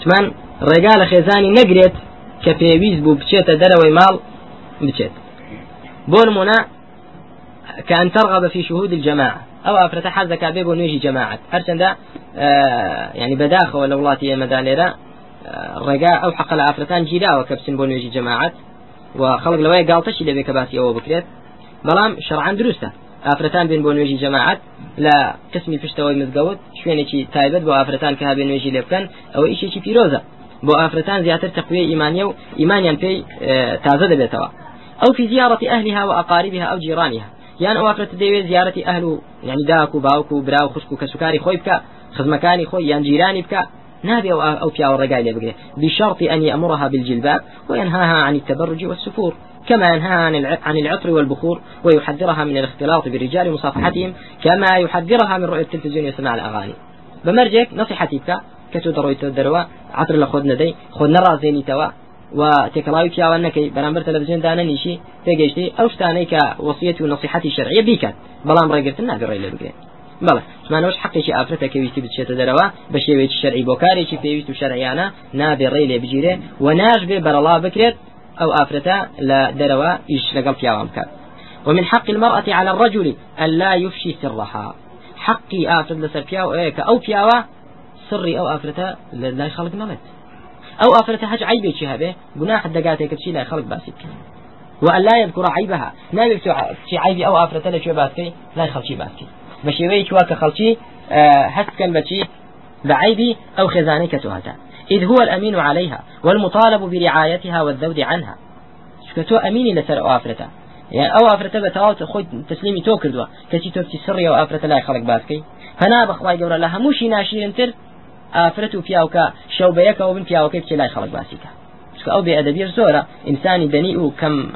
چمان ڕێگا لە خێزانی نەگرێت کە پێویست بوو بچێتە دەرەوەی ماڵ بچێت. بۆ نمونە كأن ترغب في شهود الجماعة أو أفرت حزك بيب ونيجي جماعة هرچندا آه يعني بداخل ولا ولاتي مداليرا ڕێگا ئەو حق لە ئافرەتان گیراوە کە بچن بۆ نوێژی جەماعات و خەڵک لەوەی گاڵتەشی دەبێت کە باسی ئەوە بکرێت. بەڵام شەڕعان دروستە. ئافرەتان بێن بۆ نوێژی جەماعات لە قسمی پشتەوەی مزگەوت شوێنێکی تایبەت بۆ ئافرەتان کە هابێ نوێژی لێ بکەن ئەوە ئیشێکی پیرۆزە بۆ ئافرەتان زیاتر تەقوی ئیمانیە و ئیمانیان پێی تازە دەبێتەوە أو في زيارة أهلها وأقاربها أو جيرانها. یان ئەو ئافرەت دەوێت زیارەتی ئەهل و یعنی داک و باوک و برا و خوشک و کەسوکاری خۆی بکە خزمەکانی خۆی یان جیرانی بکە أو الرجال بشرط أن يأمرها بالجلباب وينهاها عن التبرج والسفور. كما ينهاها عن العطر والبخور ويحذرها من الاختلاط بالرجال ومصافحتهم كما يحذرها من رؤية التلفزيون وسماع الأغاني. بمرجك نصيحتي بك كتو دروي تدروا عطر لخذنا دي خذنا رازيني توا و تێکڵاوی پیاوانەکەی بەرامبەر تەلەڤزیۆن دانەنیشی تێگەشتی ئەو شتانەی کە وەسیەتی و نصیحەتی شەرعیە بیکات بەڵام ڕێگرتن ناگەڕی لە بگرێت بەڵێ زمانەوەش حقێکی ئافرەتە کەویستی بچێتە دەرەوە بە شێوەیەکی شەرعی بۆ کارێکی پێویست و شەرعیانە نابێ ڕێ لێ بگیرێ و ناش بێ بەرەڵا بکرێت أو آفرتا لا دروا إيش لقل ومن حق المرأة على الرجل أن لا يفشي سرها. حقي آفرد لسر فياو أو فياوا سري أو آفرتا لا يخلق نمت أو آفرتا حج عيبي شهبه جناح الدقاتي كتشي لا يخلق باسك. وأن لا يذكر عيبها. لا يذكر عيبي أو آفرتا لا باسكي لا يخلق شي باسكي بە شێوەیەکی واکە خەڵکی هەستکەن بەچی بعيبي أو خزاني كتوهتا. إذ هو الأمين عليها والمطالب برعايتها والذود عنها. أميني لسر أو أفرتا؟ يعني أو أفرتا بتواوت خود تسليمي كردوا. كتي توبتي سرية أو أفرتا لا يخلق باسكي. فنا بخواي جورا لها موشي ناشير انتر أفرتو فياوكا شو بيكا وبن فياوكا بتي لا يخلق باسيكا. أو بأدبير زورة إنساني دنيء كم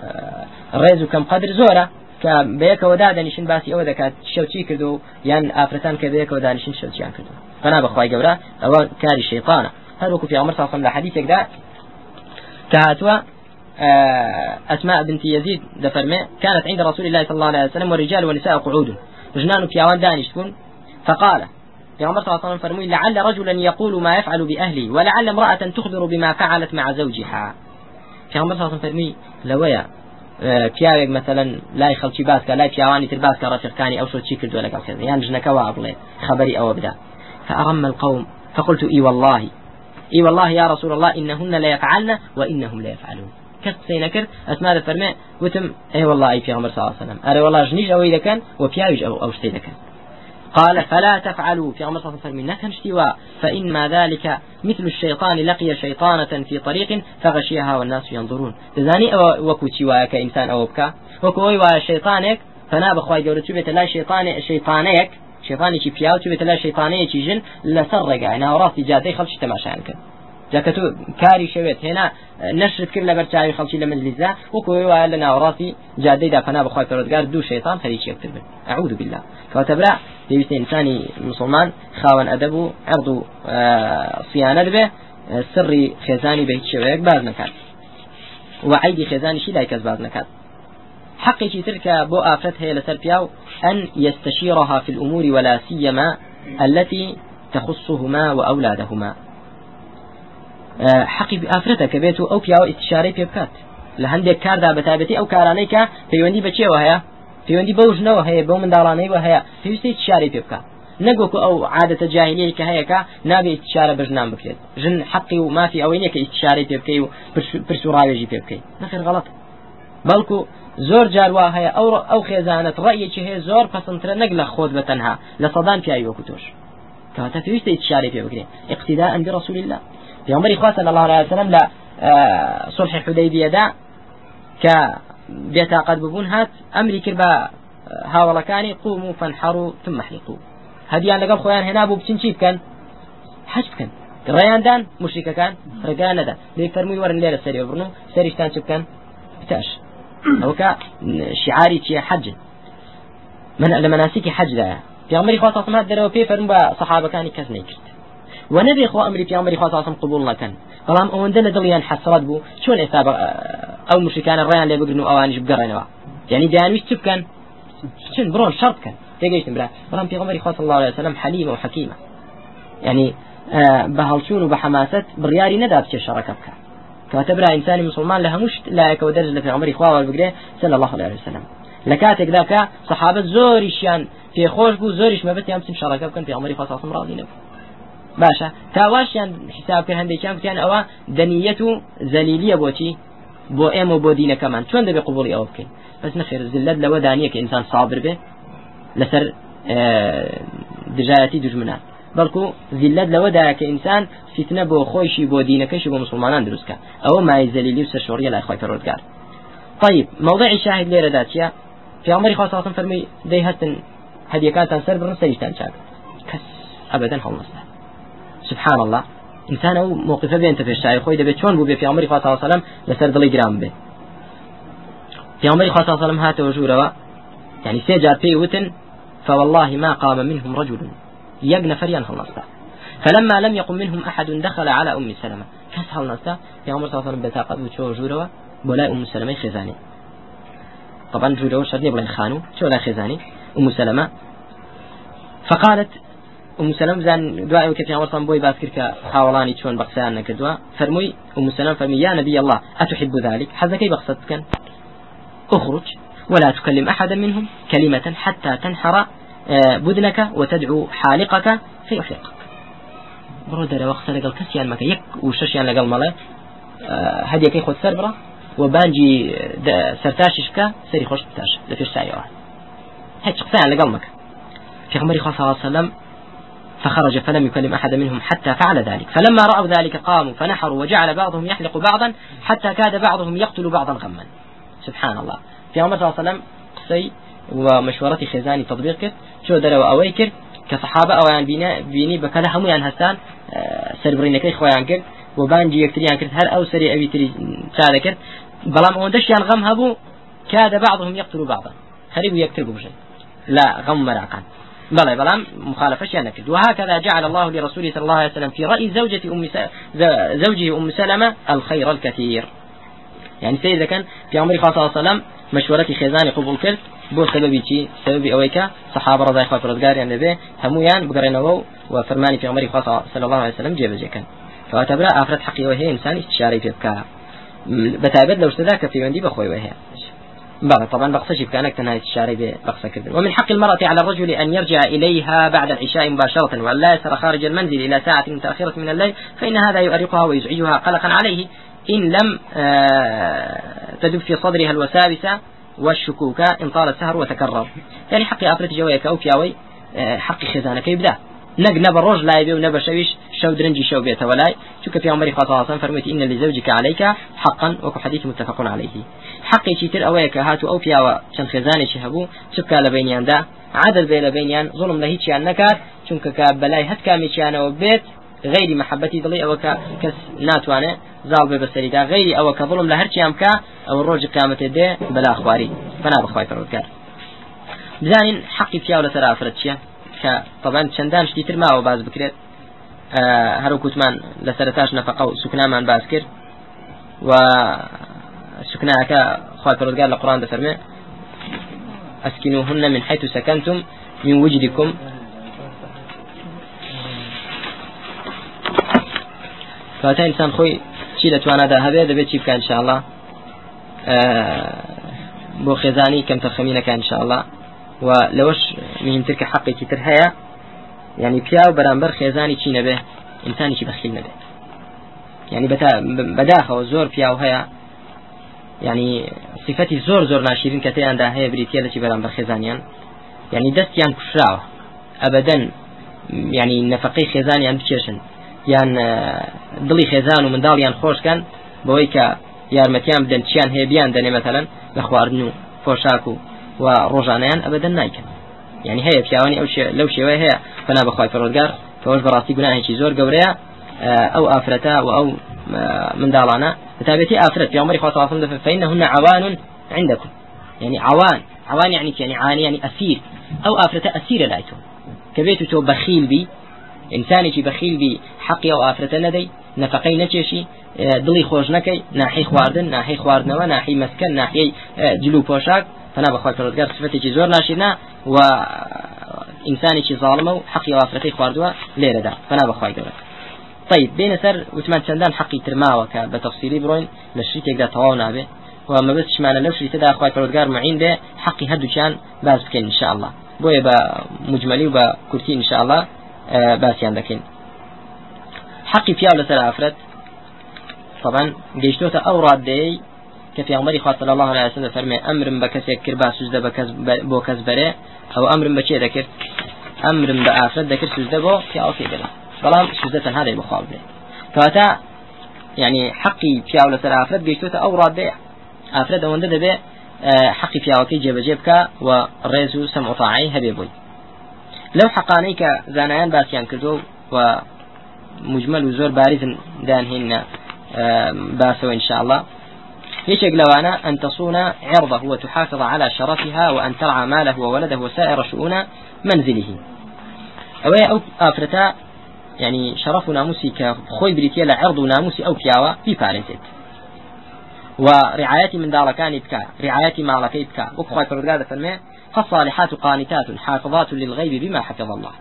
ريز كم قدر زورة کە بەیەکەوە دادەنیشن باسی ئەوە دەکات شەوچی کردو یان ئافرەتان کە بەیەکەوە دانیشن فنا بەخوای گەورە ئەوە کاری شەیطانە هەروەکو پیامەر ساڵسم لە حەدیثێکدا کە هاتووە أسماء بنت يزيد دفرمي كانت عند رسول الله صلى الله عليه وسلم والرجال والنساء قعود. جنان بياوان دانش تكون. فقال يا عمر صلى الله عليه وسلم فرمي لعل رجلا يقول ما يفعل بأهلي ولعل امرأة تخبر بما فعلت مع زوجها. في عمر صلى الله عليه وسلم فرمي لويا پیاوێک مثلەن لای خەڵکی باسکە لای پیاوانی تر باسکە ڕفقانی ئەو چی کردو لەگەڵ کردن یان ژنەکەەوە بڵێ خبری ئەوە بدا فأرم القوم فقلت إي والله. إي والله يا رسول الله إنهن لا يفعلن وإنهم لا يفعلون. كست سينكر أسماء فرمي وتم أي والله أي في عمر صلى الله عليه وسلم. أرى والله أو إذا كان وبياوج أو أو شتي كان قال فلا تفعلوا. في عمر صلى الله عليه وسلم اشتواء فإنما ذلك مثل الشيطان لقي شيطانة في طريق فغشيها والناس ينظرون. تزاني أو وكو تشواء كإنسان أو بكا؟ وكو شيطانك فنا بخواي جورة تبت لا شيطان شێپانێکی پیاوتی بێتە لە شەیپانەیەکی ژن لەسەر ڕێگای ناوەڕاستی جادەی خەڵکی تەماشایان کرد. جاکە تو کاری شەوێت. هێنا نەشت کرد لە بەرچاوی خەڵکی لە ملیزا وەکوی وایە لە ناوەڕاستی جادەیدا پەنا بخوای پەرۆزگار دوو شەیتان خەریکی یەکتر بن. ئەعوذ بالله. کەواتەبرا پێویستە ئینسانی مسلمان خاوەن ئەدەب و عەرض و سیانەت بێ سری خێزانی بە هیچ شێوەیەک باز نەکات و عیدی خێزانیشی دای کەس باز نەکات حقي تلك بو آفرت هي لسربياو أن يستشيرها في الأمور ولا سيما التي تخصهما وأولادهما. حقي بآفرتك بيتو أو بياو استشاري بيبكات. لهندێک کاردا بەتابەتی ئەو کارانەی کە پەیوەندی بەچێوە هەیە پەیوەندی بەو ژنەوە هەیە بەو منداڵانەی وە هەیە پێویستی شاری پێ بکە نەگوکو ئەو عادەتە جاهلیەی کە هەیەکە نابێت استشارە بە ژنان بکرێت ژن حەقی و مافی ئەوەی نیە کە استشاری پێ بکەی و پرس و ڕاوێژی پێ بکەیت نەخێر زۆر جاروا هەیە. ئەو ئەو خێزانت ڕەیەکی هەیە زۆر پەسەندترە نەک لە خۆت بە تەنها. لە سەدان پیاوی وەکو تۆش. کەواتە پێویستە استشاری پێ بکرێت اقتداء برسول الله. پیامبری خوا صلی الله وسلم لە صلح حديبية دا کە بێتاقەت ببوون هات ئەمری کرد بە هاوڵەکانی قوم و فەنحڕ ثم حلقوا هەدیان لەگەڵ خۆیان هێنا بوو بچین چی بکەن؟ حەج بکەن. ڕێیاندان مشریکەکان ڕێگان نەدا. لێ فەرمووی وەرن لێرە سەری بڕن و سەریشتان چ بکەن؟ بتاش. ئەوکە شعاری چیە حەج من لە مناسیکی حەجدایە پیامبری خوا تاسمات دەرەوە پێ فەرمو بە سەحابەکانی کەس ونبي خو أمري في أمري خو صاصم قبول لكن بلام أو عندنا دليان حسرت بو شون إسابة أو مشركان الريان اللي بقرنوا أوانيش بقرنوا يعني ديان وش تبكن شن برون شرط كان. تيجيش برا. بلام في أمري خو صلى الله عليه وسلم حليمة وحكيمة يعني بە هەڵچوون و بە حماست بڕیاری کاتە برا ئینسانی مسلمان لە هەمووش لایەکەوە دەرج لە پێغمبەری خواوە بگرێ سەل الله عليه وسلم. لە کاتێکدا کە سەحابەت زۆریشیان پێخۆش بوو زۆریش مەبەتیان بچین شەڕەکە بکەن پێغمبەری خوا ساسم ڕاضی نەبوو باشە تاواشیان حساب کرد هەندێکیان گوتیان ئەوە دەنیەت و زەلیلیە بۆچی بۆ ئێمە و بۆ دینەکەمان چۆن دەبێ قوبولی ئەوە بکەین بەس نەخێر زلت لەوە دانیە کە ئینسان سابر بێ لەسەر دژایەتی دژمنان بەڵکو زیلت لەوەدایە کە ئینسان فتنە بۆ خۆشی بۆ دینەکەشی بۆ مسلمانان دروستکە. ئەوە مای زەلیلی و سەرشۆریە لای خۆی پەرۆزگار طيب موضع شاهد لێرە داچیا پیامبەری خوا ساسم فەرمی دەی هەستن هەدیەکاتان سەر بڕن سەریشتان چاک. کەس ئەبەدەن هەڵنەستا سبحان الله إنسان أو موقفه بين تفشاي خوي دبي شلون بو بي في عمر صلى الله عليه وسلم لسر دلي جرام به في عمر صلى الله عليه وسلم هات وجورا يعني سيجار في وتن فوالله ما قام منهم رجل. يقن فريان هالنصتا فلما لم يقم منهم أحد دخل على أم سلمة. كاس هالنصتا في عمر صلى الله عليه وسلم بتاقد وشو جورا ولا أم سلمة خزاني طبعا جورا شرني بلا خانو شو لا خزاني أم سلمة. فقالت أم سلمة زان دعاء وكيف عمر صلى بوي باس كركا حاولاني شون بقسان نكدوا. فرموي أم سلمة فرمي يا نبي الله أتحب ذلك؟ حذا كي بقصدك أخرج ولا تكلم أحدا منهم. كلمة حتى تنحر آه، بدنك وتدعو حالقك فيحلقك برودر وقت لقل كسيان مكا يك وششيان لقل ملا آه، هدي كي خد سربرة وبانجي سرتاششكا سري خوش بتاش. لفيش ساعي واحد. هيك قسان لقل مكا في عمر صلى الله عليه وسلم فخرج فلم يكلم أحد منهم حتى فعل ذلك. فلما رأوا ذلك قاموا فنحروا وجعل بعضهم يحلق بعضا حتى كاد بعضهم يقتل بعضا غما. سبحان الله. في عمر صلى الله عليه وسلم قصي ومشورتي خزاني تطبيق كرد شو دروا أوي كرد كصحابة أويان بينا بيني بكلا همو يان هستان. سربرينكي خويان كرد وبانجي يكتريان كرد هر أو سري أبي تري سادة كرد. بلام أوندش يان غم هبو كاد بعضهم يقتل بعضا. خريب يقتل بوشي لا غم مراقان. بلى بلام مخالفة شيئا نكد وهكذا جعل الله لرسوله صلى الله عليه وسلم في رأي زوجة أم. زوجه أم سلمة الخير الكثير. يعني سيدة كان في عمر صلى الله عليه وسلم مشورتي خزاني قبول كرد. بۆ سببی چی؟ سببی ئەوەی کە صحابە ڕزای خوا پرۆزگاریان دەبێ هەمویان بگەڕێنەوە و فەرمانی پێغمبەری خوا صلی الله عليه وسلم جێبەجێکەن کەواتە برا ئافرەت حەقیەوە هەیە ئینسانی استشارەی پێ بکە بەتابەت لەو شتەدا کە پەیوەندی بەخۆیەوە هەیە. بلى طبعا بقصش كانك تنهي الشارع بقصة كذا ومن حق المرأة على الرجل أن يرجع إليها بعد العشاء مباشرة وأن لا يسر خارج المنزل إلى ساعة متأخرة من الليل فإن هذا يؤرقها ويزعجها قلقا عليه. إن لم تدب في صدرها الوساوس والشكوك إن طال السهر وتكرر. يعني حق أفرت جويك أو فياوي حق خزانك يبدأ نق نبى الرجل لا يبي ونبى شويش شو درنجي شو بيت ولاي. شو في عمري خاصة صلى فرميت إن لزوجك عليك حقا وكو حديث متفق عليه. حقي تر أويك هاتو أو فياوا شن خزاني شهبو شبكا لبينيان دا. عدل بين بينيان ظلم لهيتشي نكات چونکە کە بەلای هەت کامێکیانەوە غيري محبتي دڵی ئەوە کە کەس ناتوانێت زاڵ بێ بەسەریدا غيري ئەوە کە ظلم لە هەرچیان بکە ئەو ڕۆژی قیامەتێ دێ بەلا خواری فنا بخوای پەروەردگار بزانین حەقی پیاو لەسەر ئافرەت چییە کە طبعا چەندان شتی تر ماوە باز بکرێت هەرو کوتمان لە سەرتاش نەفقە و سوکنامان باز کرد و سكناك خوات رزقار القرآن دفرمي أسكنوهن من حيث سكنتم من وجدكم. کەواتە ئینسان خۆی چی لە توانادا هەبێ دەبێت چی بکە انشاءله بۆ خێزانی کەم تەخەمینەکە انشاءله و لەوەش مهمتر کە حەقێکی تر هەیە ینی پیا و بەرامبەر خێزانی چی نەبێ؟ ئینسانێکی بەخیل نەبێ؟ ینی بەداخەوە زۆر پیا و هەیە. ینی صفەتی زۆر زۆر ناشرین کە تیاندا هەیە بریتە لەچی بەرامبەر خێزانیان. ینی دەستیان کوشراوە. ئەبدەن ینی نەفقەی خێزانیان بچێشن. یان دڵی خێزان و منداڵیان خۆشکەن بەوەی کە یارمەتیان بدەن چیان هەیە بیان دەنێ مەتەلەن لە خواردن و پۆشاک و و ڕۆژانیان ئەبدەن نایکەن. یعنی هەیە پیاوانی ئەو لەو شێوەیە هەیە فنا بەخوای پەرۆزگار کەەوەش بەڕاستی گوناهێکی زۆر گەورەیە ئەو ئافرەتە و ئەو منداڵانە. بتابەتی ئافرەت پیامەری خواصم دەفە فإنهن عوان عندكم يعني عوان عوان يعني يعني عاني يعني أسير أو آفرة أسير لايتو كبيتو تو بخيل بي ئینسانێکی بەخیل بی حەقی و ئافرەتە نەدەی نەفقەی نەچێشی دڵی خۆش نەکەی ناحی خواردن ناحی خواردنەوە ناحی مەسکەن ناحیەی جلو پۆشاک. فنا بەخوا پەرۆزگار صفەتێکی زۆر ناشینا و ئینسانێکی زاڵمە و حەقی و ئافرەتەی خواردووە لێرەدا. فنا بەخوای گەورە طيب بين سر وثمان سندان حقي ترماوك بتفصيلي بروين للشريك يقدر تواونا به وما بس معنى لو شريك تدا أخوات فرودقار معين به حقي هدو كان باز بكين إن شاء الله بويا بمجملي وبكرتي إن شاء الله دكين حقي فيها ولا سر أفرد طبعا جيشتوتا أو رادي كفي عمري خاطر صلى الله عليه وسلم فرمي أمر بكسي كربا سجدة بكز بو كزبري أو أمر بشي ذكر أمر بآفرد ذكر سجدة بو في أوكي بلا بلام سجدة هذا يبخال به فأتا يعني حقي في أولى سر أفرد جيشتوتا أو رادي أفرد وندد به حقي في أوكي جيب جيبك وريزو سمع طاعي لو حقانيك زانيان باسيان كردو ومجمل وزور بارز دان هنا باسو إن شاء الله يشق لوانا أن تصون عرضه وتحافظ على شرفها وأن ترعى ماله وولده وسائر شؤون منزله. أو أو أفرتا يعني شرف ناموسي كخوي بريتيا لعرض ناموسي أو كياوا في بارنتت ورعاية من دار كان بكا رعاية ما لك بكا وكخوي فرقادة فرمي فالصالحات قانتات حافظات للغيب بما حفظ الله.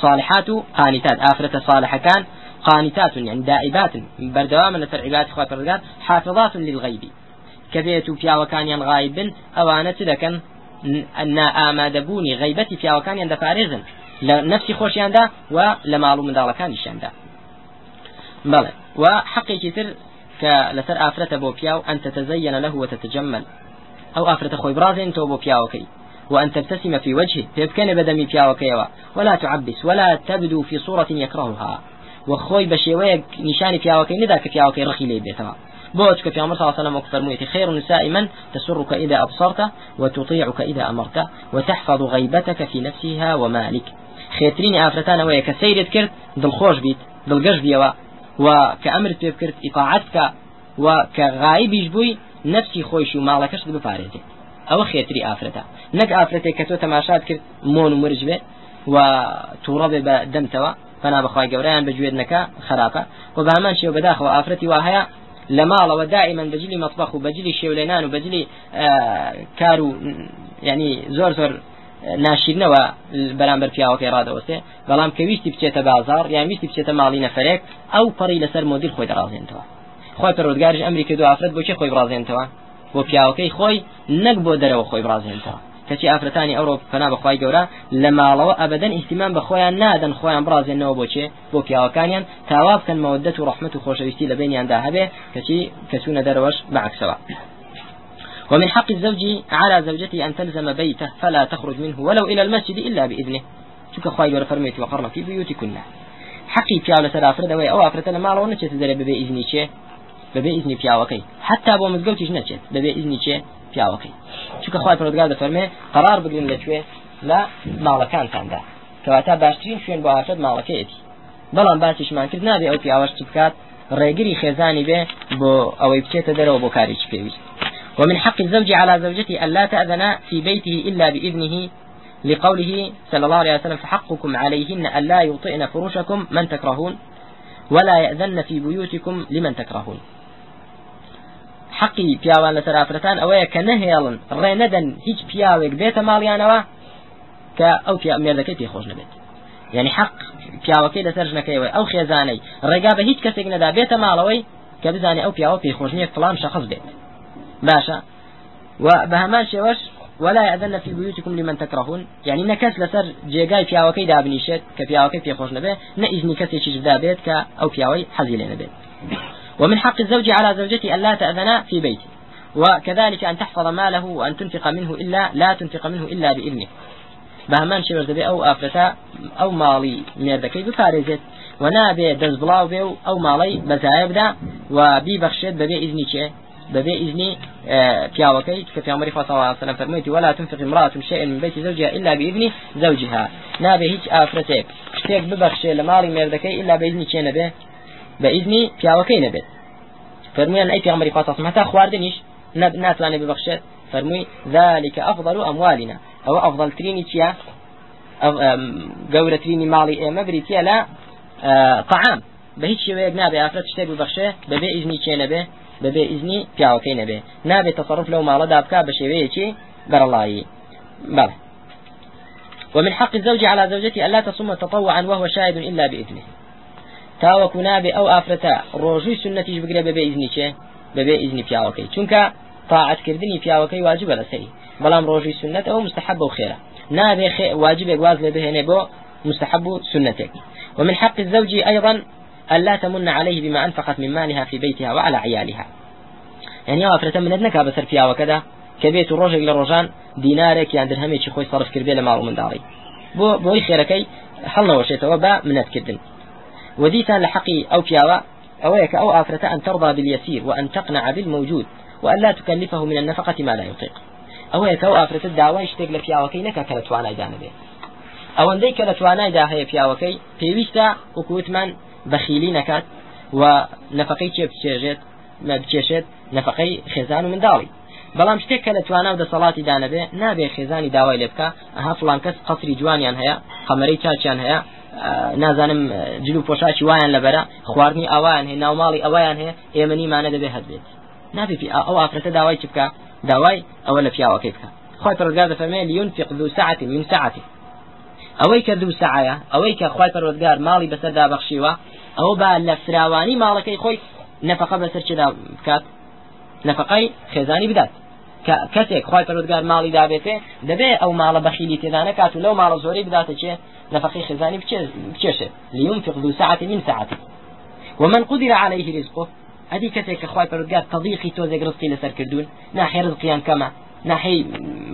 صالحات قانتات. آفرة صالحة كان قانتات يعني دائبات. بردوام لسر عباد خوات الرقات حافظات للغيب. كبيت في وكان غائب أو أنا تدكن أن آمادبوني غيبتي في وكان يند فارزن لنفسي خوش يندا ولمالو من دالة كان يشندا بلى. وحقي كتر كلسر آفرة بو بياو أن تتزين له وتتجمل. أو آفرة خوي برازين تو بو بياوكي. وأن تبتسم في وجهه تبكن بدمي بياوكيوا ولا تعبس ولا تبدو في صورة يكرهها. وخوي بشيويك نشاني فياوكي ندا كفياوكي رخي لي بيتوا بوش كفي عمر صلى الله عليه وسلم فرميتي خير النساء من تسرك إذا أبصرت وتطيعك إذا أمرت وتحفظ غيبتك في نفسها ومالك. خيترين آفرتان ويا كسيرت كرت دل خوش بيت دل قش بيوا. وكأمرت بيب كرت إطاعتك. وكغايب بوي نفسی خۆیش و ماڵەکەش بپارێزێت ئەوە خێتری ئافرەتە. نەک ئافرەتێک کە تۆ تەماشات کرد مۆن و مرج بێت و تووڕە بێ بە دەمتەوە. فنا بەخوای گەورەیان بە گوێرنەکە خراپە. و بە هەمان شێوە بەداخەوە ئافرەتی وا هەیە لە ماڵەوە دائما بەجلی مطبخ و بەجلی شێولێنان و بەجلی کار و ینی زۆر زۆر ناشیرنەوە بەرامبەر پیاوەکەی ڕادەوەستێ. بەڵام کە ویستی بچێتە بازار یان ویستی بچێتە ماڵی نەفرێک ئەو پەڕی لەسەر مدیر خۆی دەڕازێنتەوە. خۆی پەرۆدگارش ئەمریکا دو ئافرەت بۆ چێ خۆی بڕازێنەوە بۆ پیاوەکەی خۆی نەک بۆ دەرەوە خۆی بڕازێنەوە کەچی ئافرەتانی ئەوڕۆ فنا بەخوای گەورە لە ماڵەوە ئەبدەن ئیسیمان بە خۆیان نادەن خۆیان بڕازێنەوە بۆچێ بۆ پیاوەکانیان. تاوا بکەن مەودەت و ڕحمت و خۆشەویستی لە بینیاندا هەبێ کەچی کەچوونە دەرەوەش بەعکسەوە. ومن حق الزوج على زوجته أن تلزم بيته فلا تخرج منه ولو إلى المسجد إلا بإذنه. شوك خواهي قول فرميت وقرن في بيوتكن. حقي في على سر أفرد أو أفرد ما لو نشت ذري ببي إذني شيء ببي إذني في عوكي حتى أبو مزقوتش نشت ببي إذني شيء پیاوەکەی چونکە خخوای پرۆگار دەفەرمێ قرار بگرن لەکوێ لە ماڵەکانتاندا کەواتە باشترین شوێن بۆ ئافرەت ماڵەکەیەتی بەڵام باسیشمان کرد. نابێ ئەو پیاوەش بکات. ڕێگری خێزانی بێ بۆ ئەوەی بچێتە دەرەوە بۆ کارێکی پێویست ومن حق الزوج على زوجته ألا تأذن في بيته إلا بإذنه لقوله صلى الله عليه وسلم فحقكم عليهن ألا يوطئن فروشكم من تكرهون ولا يأذن في بيوتكم لمن تكرهون حقی پیاوان لەسەر ئافرەتان ئەوەیە کە نەهێڵن ڕێ نەدەن هیچ پیاوێک بێتە ماڵیانەوە کە ئەو مێردەکەی پێخۆش نەبێت. یعنی حق پیاوەکەی لەسەر ژنەکەیەوە ئەو خێزانەی ڕێگا بە هیچ کەسێک نەدا بێتە ماڵەوەی کە بزانێ ئەو پیاوە پێخۆشنیە فلان شخص بێت. باشە. و بە هەمان شێوەش ولا يأذن في بيوتكم لمن تكرهون. يعني نكس لسر جيجاي پیاوەکەی دابنیشێت کە پیاوەکەی پێخۆش نەبێ نە ئیزنی کەسێکی دابێت کە ئەو پیاوەی حەزی لێ نەبێت. ومن حق الزوج على زوجته أن لا تأذن في بيته. وكذلك أن تحفظ ماله وأن تنفق منه إلا لا تنفق منه إلا بإذنه. بهمان شي دەبێ أو ئافرەتە أو ماڵی مێردەکەی بپارێزێت و نابێ دەست بڵاو بێ و ئەو ماڵی بەزایە بدا و بیبەخشێت بەبێ ئیزنی چێ بەبێ ئیزنی پیاوەکەی کە خوا صلی الله عليه وسلم فرميتي ولا تنفق امرأة شيئا من بيت زوجها إلا بإذن زوجها. نابێ هیچ ئافرەتێک شتێک ببەخشێ لە ماڵی إلا بإذنی چێ نەبێ بإذن پیاوەکەی نەبێت. فرميان أي پیغمبر خاص متى خواردنيش ناتواني ببخشت فرمي ذلك أفضل أموالنا أو أفضل تريني تيا قورة تريني مالي إيه مبريتيا لا طعام. بهيج شوية نابي أفرت شتي ببخشه ببي إذني چه نبي ببي إذني پیاوەکەی نبي نابي تصرف لو ماڵە دابکا بە شێوەیەکی بەرەڵایی. بەڵێ ومن حق الزوج على زوجته ألا تصوم تطوعا وهو شاهد إلا بإذنه. تاوەکو نابێ ئەو ئافرەتە ڕۆژوی سنەتیش بگرێ بەبێ ئیزنی چێ؟ بەبێ ئیزنی پیاوەکەی. چونکە تاعاتکردنی پیاوەکەی واجبە لەسەری بەڵام ڕۆژی سنت ئەو مستحب و خێرە. نابێ واجبێک واز لێ بهێنێ بۆ مستحب سنتك ومن حق الزوج أيضا ألا تمن عليه بما أنفقت من مالها في بيتها وعلى عيالها. يعني أفرت من ابنك بسر فيها وكذا كبيت روجك لروجان دينارك يعني درهمي خوي صرف كربي لما من داري بو بوي خيركي حلنا وشيتوا با منات كدن وديتا لحقي أو فيها أويك أو آفرة أن ترضى باليسير وأن تقنع بالموجود وأن لا تكلفه من النفقة ما لا يطيق. أويك أو آفرة الدعوة يشتاق لفياوكي نكا كالتوانا جانبه ئەوەندەی کە لە توانایدا هەیە پیاوەکەی پێویستە وکووتمان بەخیلی نەکات و نەفقەی چێ بچێژێت بچێشێت نەفقەی خێزان و منداڵی بەڵام شتێک کە لە توانە دەسەڵاتی دانەبێ نابێ خێزانی داوای لێ بکە ئەها فلان کەس قەسری جوانیان هەیە خەمەرەی چاچیان هەیە نازانم جلو پۆشاچی وایان لەبەرە. خواردنی ئەوان هەیە ناوماڵی ئەویان هەیە ئێمەنیمانە دەبێ هەت بێت نابێ ئەو ئافرەتە داوای چ بکە؟ داوای ئەوە لە پیاوەکەی بکە. خۆی پرگار دەفەرمێ لينفق ذو ساعة من ساعته ئەوەی کە دوو سعایە ئەوەی کە خی پەرۆزگار ماڵی بەسەردا بەخشیوە ئەوە با لە فراوانی ماڵەکەی خۆی نەفقە بەسەر چدا بکات؟ نەفقەی خێزانی بدات. کەسێک خی پەرۆزگار ماڵی دابێتێ دەبێ ئەو ماڵە بەخیلی تێدا نکات و لەو ماڵە زۆری بداتە چێ نەفقی خێزانی بچێشێت لينفق ذو سعة من سعته. ومن قدر عليه رزقه ئەدی کەسێک کە خی پەرودگار تەضیقی تۆزێک ڕزقی لەسەر کردوون ناحێ رزقیان کەمە ناحی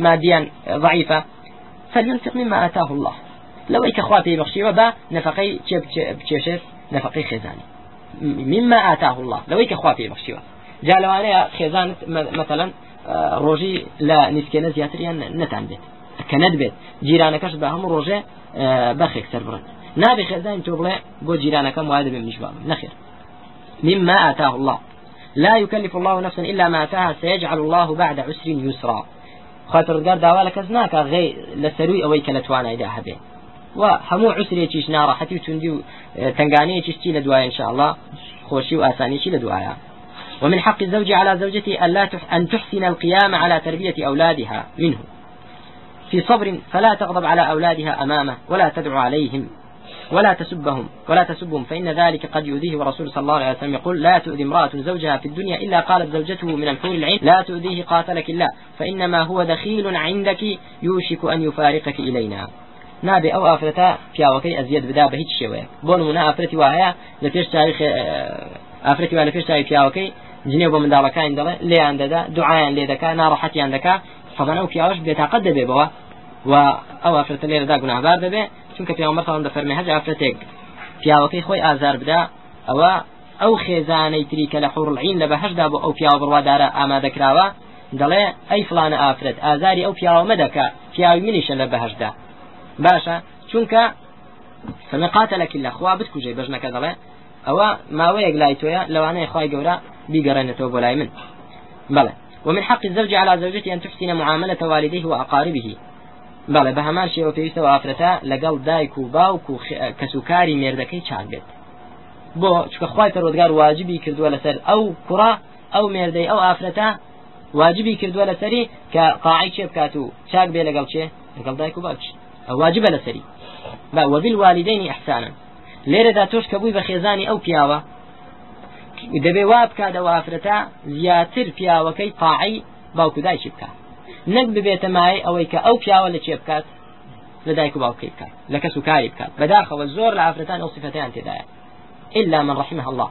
مادیان ضعیفە فلينفق مما آتاه الله. لو ايك اخواتي بخشيوه با نفقي بچێشێت نفقي خێزانی مما آتاه الله. لو ايك أخواتي بخشيوه جا لەوانەیە خێزانت مثلا ڕۆژی لە نیسکێنە زیاتریان نەتان بێت کە نەدبێت جیرانەکەش بە هەموو ڕۆژێ بەخێک سەر بڕێت. نابێ خێزانی تۆ بڵێ بۆ جیرانەکەم وای دەبێ میشبام نەخێر. مما آتاه الله. لا يكلف الله نفسا إلا ما آتاها سيجعل الله بعد عسر يسرا. خاطر داوا لە کەس ناکە غێ لە سەروی ئەوەی کە لە توانایدا هەبێ و هەموو عسرێکیش ناڕەحەتی و توندی و تنگانەیەکیشتی لە دوای إن شاء الله خۆشی و ئاسانیشی لە دوایە. ومن حق الزوج على زوجته ألا أن تحسن القيام على تربية أولادها منه. في صبر فلا تغضب على أولادها أمامه ولا تدعو عليهم ولا تسبهم ولا تسبهم فإن ذلك قد يؤذيه ورسول صلى الله عليه وسلم يقول لا تؤذي امرأة زوجها في الدنيا إلا قالت زوجته من الحور العين لا تؤذيه قاتلك الله فإنما هو دخيل عندك يوشك أن يفارقك إلينا. نابێ ئەو ئافرەتە پیاوەکەی ئەزیەت بدا بە هیچ شێوەیە بۆ نمونە ئافرەتی وایە لە پێش تاریخ ئافرەتی وا لە پێش تاوی پیاوەکەی جنێ بۆ منداڵەکان دەڵێ لێیان دەدا دوعایان لێ دەکا ناڕەحەتیان دەکا فەبەنە و پیاوەش بێتاقەت دەبێ بەوە و ئەو ئافرەتە لێرەدا گوناهبار دەبێ چونکە پیامبەران دەفەرمێ هەج ئافرەتێک پیاوەکەی خۆی ئازار بدا ئەوە ئەو خێزانەی تری کە لە حوڕڵعین لە بەهشدا بۆ ئەو پیاوە بڕوادارە ئامادەکراوە دەڵێ ئەی فلانە ئافرەت ئازاری ئەو پیاوە مەدەکە پیاوی منیشە لە بەهشدا باشە چونکە فنقاتلك الله خوا بتکوژێ بەژنەکە دەڵێ ئەوە ماوەیەک لای تۆیە لەوانەیە خی گەورە بیگەڕێنێتەوە بۆ لای من. بەڵێ ومن حق الزوج على زوجته أن تحسن معاملة والديه وأقاربه. بەڵێ بە هەمان شێوە پێویستەوە ئافرەتە لەگەڵ دایک و باوک و کەسوکاری مێردەکەی چاک بێت بۆ چکە خی پەرۆدگار واجبی کردووە لەسەر ئەو کوڕا ئەو مێردەی ئەو ئافرەتە واجبی کردووە لەسەری کە قاعی چێ بکات و چاک بێ لەگەڵ چێ؟ لەگەڵ دایک و باوک واجبە لەسەری. با وبالوالدين إحسانا لێرەدا تۆش کە بووی بە خێزانی ئەو پیاوە دەبێ وا بکات ئەو ئافرەتە زیاتر پیاوەکەی قاعی باوکو دایکی بکات نەک ببێتە مای ئەوەی کە ئەو پیاوە لە چێ بکات؟ لە دایک و باوکەی بکات لە کەس و کاری بکات بەداخەوە زۆر لە ئافرەتان ئەو صفتیان تێدایە. إلا من رحمه الله.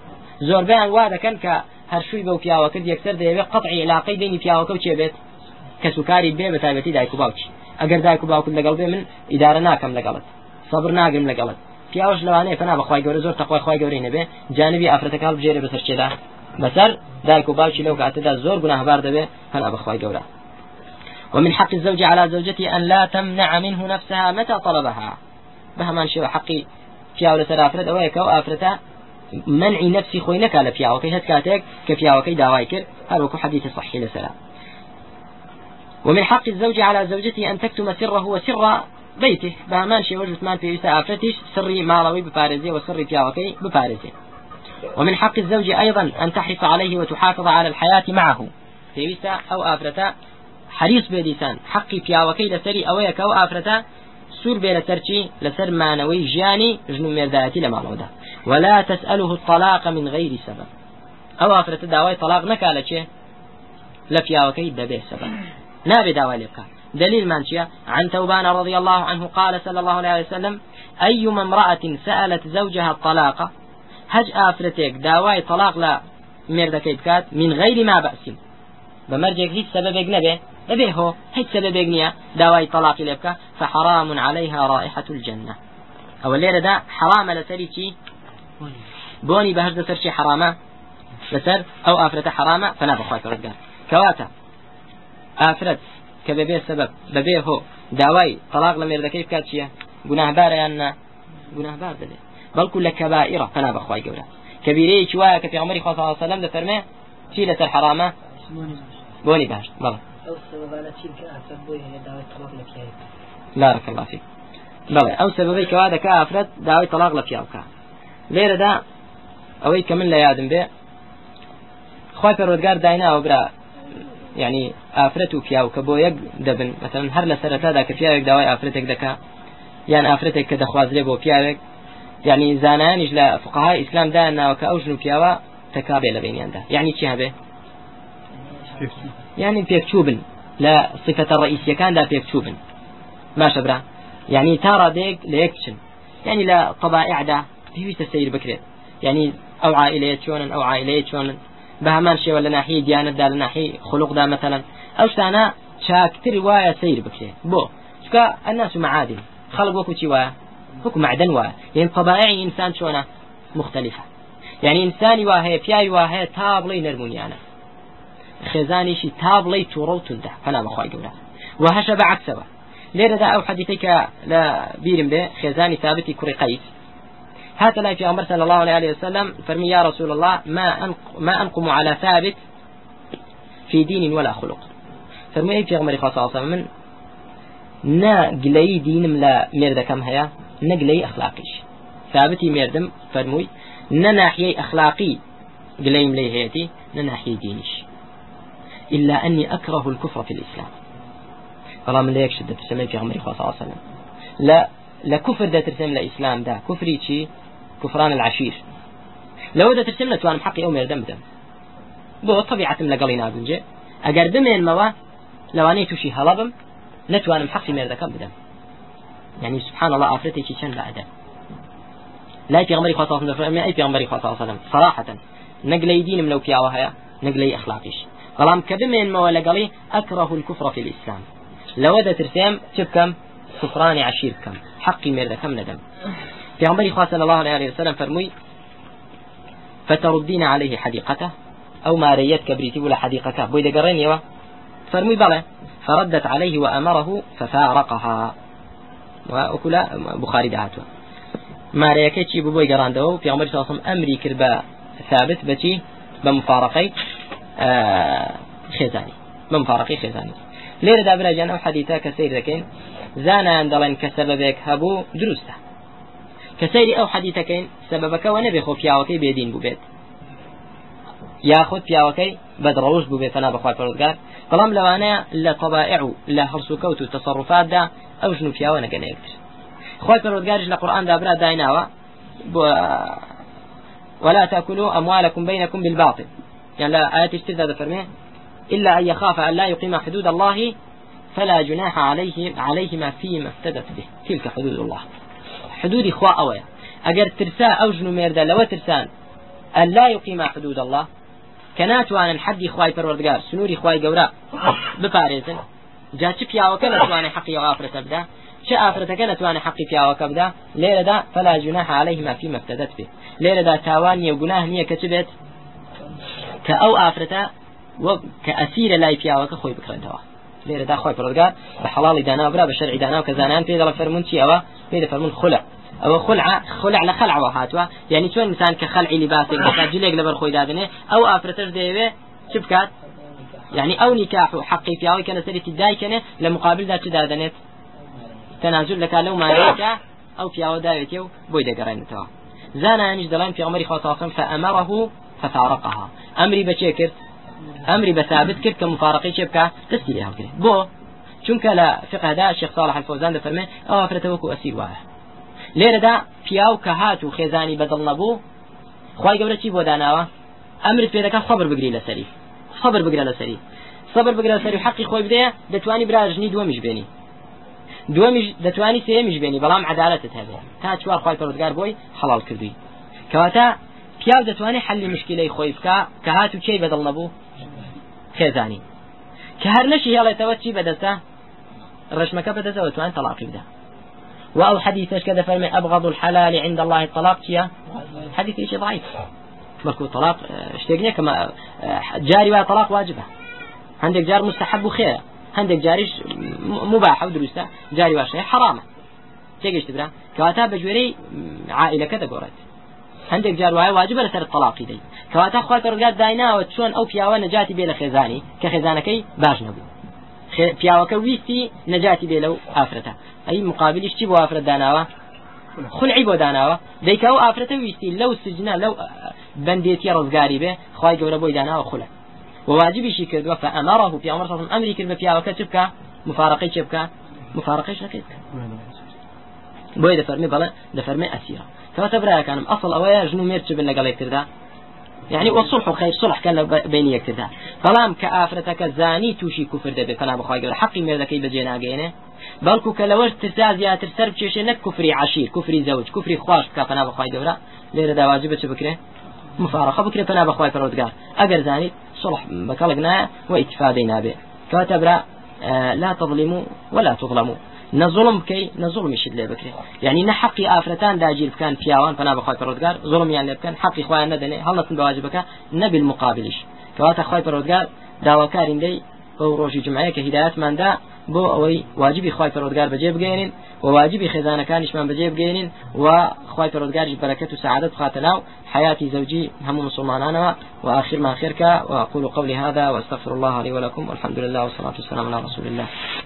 زۆر بیان وا دەکەن کە هەرشووی بەو پیاوەکە یەکسەر دەیەوێت قطعی علاقەی دێنی پیاوەکە و چێ بێت؟ کەس و کاری بێ بە تایبەتی دایک و باوکی. ئەگەر دایک و باوکت لەگەڵ بێ من ئیدارە ناکەم لەگەڵت. صبر ناگرم لەگەڵت. پیاوەش لەوانەیە فنا بەخوای گەورە زۆر تەخوای خخوای گەورەی نەبێ. جانبی ئافرەتەکە بژێرە بەسەر چێدا. بەسەر دایک و باوکی لەو کاتەدا زۆر گوناهبار دەبێ هەنا بەخوای گەورە. ومن حق الزوج على زوجته أن لا تمنع منه نفسها متى طلبها. بهمان شو حقي پیاو لەسەر ئافرەت ئەوەیە کە و ئافرەتە منعی نفسی خۆی نەکا لە پیاوەکەی. هەت کاتێک کە پیاوەکەی داوای کرد هەروەکو حديث صحيح لسلا ومن حق الزوج على زوجته أن تكتم سره وسر بيته بهمان شيء وجدت مال في أفرتش سري مالوي ببارزي وسري بياوكي ببارزي ومن حق الزوج أيضا أن تحرص عليه وتحافظ على الحياة معه. في أو أفرتا حريص بێدیسان حقی پیاوەکەی لەسەری ئەوەیە کە ئەو ئافرەتە سوور بێ لەسەر چی لەسەر مانەوەی ژیانی ژن لە ماڵەوەدا ولا تسأله الطلاق من غير سبب. أو أفرت داوي طلاق نكالة شيء لفياوكي دبي سبب. نابي داوي لبكا دليل مانشيا عن ثوبان رضي الله عنه قال صلى الله عليه وسلم أيما امرأة سألت زوجها الطلاق هج آفرتك داواي طلاق لا مردكي بكات من غير ما بأس. بمرجك هيك سببك نبي نبي هو هيك سببك نيا داواي طلاق لبكا فحرام عليها رائحة الجنة. أو الليلة دا حرام لسري بوني بهرز لسر شي حرامة؟ لسر؟ أو آفرة حرامة؟ فنا بخواك ردقار كواتا. کە بەبێ سەبەب بەبێ هۆ. داوای تەلاق لە مێردەکەی بکات چییە؟ گوناهبارەیان نا گوناهبار دەبێ. بەڵکو لە کەبائرە پەنا بەخوای گەورە. کەبیرەیەکی وایە کە پێغەمبەری خوا صلی الله علیه وسلم دەفەرمێ چی لەسەر حرامە؟ بۆنی باش. بەڵێ لا بارك الله فيك بلى او سببي كوادا كافرت داوي طلاق لك ياوكا ليرة دا اوي كمن لا يادم بيه خوای پەروەگار دایناوە برا یعنی ئافرەت و پیاوکە بۆ یەک دەبن. مثلا هەر لە سەرەتادا کە پیاوێک داوای ئافرەتێک دەکا یان ئافرەتێک کە دەخوازرێ بۆ پیاوێک یعنی زانانیش لە فقهای ئیسلام داناوە کە ئەو ژن و پیاوە تەکابێ لە بینیاندا. یعنی چی هەبێ؟ یعنی پێکچوو بن. لە صفەتە ڕئیسیەکاندا پێکچوو بن. باشە برا. يعني تارى ديك ليكشن يعني لا طبائع ده في تسير بكرة يعني أو عائلة شونا أو عائلة شونا بهمان شيء ولا ناحية ديانة دا ناحية خلق دا مثلا. أو شتانا شاكتر رواية سير بكرة بو شكا الناس معادن. خلق وكو شوايا وكو معدن وايا يعني طبائع إنسان شونا مختلفة. يعني إنسان واهي بياي واهي تابلي نرمونيانا خزاني شي تابلي توروتن ده فنا بخواي قولا وهشب عكسه لێرەدا ئەو حەدیثەیە لە بیرم بێ خێزانی ثابتی کوڕی قەیس هات لا في أمر صلى الله عليه وسلم فرمي يا رسول الله ما ما أنقم على ثابت في دين ولا خلق. فرمي أي في أمر خاصة من نا قلي دينم لا مرد كم هيا نقلي أخلاقيش ثابتي مردم فرموي نا ناحية أخلاقي قلي ملي هيتي نا ناحية دينيش إلا أني أكره الكفر في الإسلام. یەک شدە تسمەی پێغمەری خوا صلی الله عليه وسلم. لا لا كفر دەترسم لە ئیسلام دا کوفری چی؟ كفران العشير. لو دەترسم نتوانم حقی ئەو مێردەم بدەم بۆ طبیعتم لەگەڵی نابنجێ ئەگەر بمێنمەوە لەوانەیە تووشی هەڵە بم نتوانم حقی مێردەکەم بدەم يعني سبحان الله ئافرەتێکی چەند بەعدە لا پێغمەری خوا صلی الله أي پێغمەری خوا صلی الله صراحة نقلي دينم لو پیاوە هەیە نقلي أخلاقيش بەڵام کە بمێنمەوە لەگەڵی أكره الكفر في الإسلام. لو دەترسێم چ بکەم سفرانی عشیر بکەم حقی مێردەکەم پیامبری خوا صلى الله عليه وسلم فرمووی فتردين عليه حديقته أو ما ريت كبريتي ولا حديقته بوي دقرين يوا فرمي بلى فردت عليه وأمره ففارقها. وأكل بخاري دعاته ما ريكتشي ببوي قراندو في عمر صلى أمري كربا ثابت بتي بمفارقي خزاني بمفارقي خزاني لێرە دابراجان ئەو حەدیتا کە سیر دەکەین زانان دەڵێن کە سەبەبێک هەبوو سەیری ئەو حەدیتەکەین سەبەبەکەەوە نەبێ خۆ پیاوەکەی بێدین بوو بێت یاخود پیاوەکەی بەدڕەوش بوو بێت فنا بەخوا پەرۆزگار. بەڵام لەوانەیە لە طبائع و لە هەرس و کەوت و تصرفاتدا ئەو ژن و پیاوە نەگەنە یەکتر خۆی پەرۆزگارش لە قورآن دابرا دایناوە. ولا تأكلوا أموالكم بينكم بالباطل. يعني لا آيات اشتدى فرميه إلا أن يخاف أن لا يقيم حدود الله فلا جناح عليه عليهما فيما افتدت به. تلك حدود الله. حدود إخوة أويا أجر ترسا أو جنو ميردا لو ترسان أن لا يقيم حدود الله. كانت وأنا الحد إخواي پروردگار سنور إخواي جورا بپارێزن. جا چ پیاوەکە نتوانێ حقی ئافرەتە بدا؟ چه ئافرەتەکە نتوانێ حقی پیاوەکە بدا؟ لێرەدا فلا جناح عليهما فيما افتدت به لێرەدا تاوان نیە گوناه نییە کە چ بێت؟ کە ئەو ئافرەتە کە پیاوەکە خۆی بکرێتەوە. لێرەدا خۆی پرۆگار بە حڵاڵی دانابرا بە شەرعی دانا و کە زانان پێ دەڵە فەرمون چیەوە پێ دەفەرمون خولە. ئەوە خلع خلع لە خلعەوە هاتووە. یعنی چۆن انسان کە خلعی لیباسێک بکات جلێک لەبەر خۆی دادنێ ئەو ئافرەتەش دەیەوێ چ بکات؟ يعني او نكاح حقي في اوي كان سريت دايكنه لمقابل ذات دادنت تنازل لك لو ما او في او دايتيو بوي دقرين توا زانا يعني دلان في عمر خاصة فأمره ففارقها. أمري بشيكر امری بە ثابت کرد کە مفارقی چێ بکە دەستی لێ هەڵگرێت بۆ چونکە لە فقهدا شيخ صالح الفوزان دەفەرمێ ئەو ئافرەتە وەکو ئەسیر وایە. لێرەدا پیاو کە هات و خێزانی بەدڵ نەبوو خی گەورە چی بۆ داناوە؟ ئەمرت پێ دەکە خبر بگری لەسەری خبر بگرە لەسەری صبر بگرە سەری حەقی خۆی بدەیە دەتوانی براژنی دووەمیش بێنی. دووەمیش دەتوانی سێمیش بێنی بەڵام عدالەتت هەبێ. تا چوار خی پەرودگار بۆی حەڵال کردووی. کەواتە پیاو دەتوانێت حلی مشکلەی خۆی بکە کە هات و کێی بەدڵ نەبوو؟ خێزانی کە هەر نەشی هێڵێتەوە چی بەدەستە؟ ڕشمەکە بەدەستەوە توان تەلاقی بدە. وأو حديث كذا فرمي أبغض الحلال عند الله الطلاق يا حديث شيء ضعيف بەکو طلاق شتێک کەمە جاری وای طلاق واجبە. هەندێک جار مستحب و خێرە هەندێک جاریش مباح و دروستە. جاری واشەیە حرامە. تێگەشت برا. کەواتا بە گوێرەی عائلەکە دەگۆڕێت. هەندێک جار وایە واجبە لەسەر طلاقی دەی. کەواتا خوا پەرگات دایناوە چۆن ئەو پیاوە نەجاتی بێ لە خێزانی کە خێزانەکەی باش نەبوو. پیاوەکە ویستی نەجاتی بێ لەو ئافرەتە. ئەی مقابلیش چی بۆ ئافرەت داناوە؟ خلعی بۆ داناوە. دەیکە و ئافرەتە ویستی لەو سجنا لەو بەندێتی ڕزگاری بێ خی گەورە بۆی داناوە خولە. وواجبیشی کردووە فأمره في عمر صلى أمري كلمة فيها وكتبك مفارقي تبكى مفارقي شكيتك بۆی دەفەرمی بەڵێ دەفەرمی ئەسیرە کەواتە برایەکانم ئەسڵ ئەوەیە ژن و مێر چ بن لەگەڵ یەکتردا يعني والصلح خير صلح كان بين يكتدا بلام كآفرتك زاني توشي كفر دبي. فانا بخواي حقي ميردكي بجينا جينه بەڵکو کە لەوەش ترسا زیاتر سەر بچێشێ نەک کوفری عشیر کوفری زەوج کوفری خوش بکە پنا بەخوای گەورە لێرە داواجی بچ بکرێ مفارقة. بكرة فنا بخواي فرودگار أجر زاني صلح بكالقنا واتفادي نابع كاتبرا آه لا تظلموا ولا تظلموا. نظلم كي نظلم يشد لي بكري يعني نحقي آفرتان داجيل كان فياوان فنا بخواي فرودگار ظلم يعني كان حقي خوان ندني هل نتن بواجبك نبي المقابلش كواتا خواي فرودگار داواكارين دي ئەو ڕۆژی جمعەیە کە هیداەتماندا بۆ ئەوەی واجبی خی پەرۆگار بەجێ بگەێنین و واجبی خێزانەکانیشمان بەجێ بگەێنین و خی پەرۆگاریش بەرەکەت و سعادت خاتە ناو حياتي زوجي هم مسلمان وآخر ما خيرك وأقول قولي هذا وأستغفر الله لي ولكم والحمد لله والصلاة والسلام على رسول الله.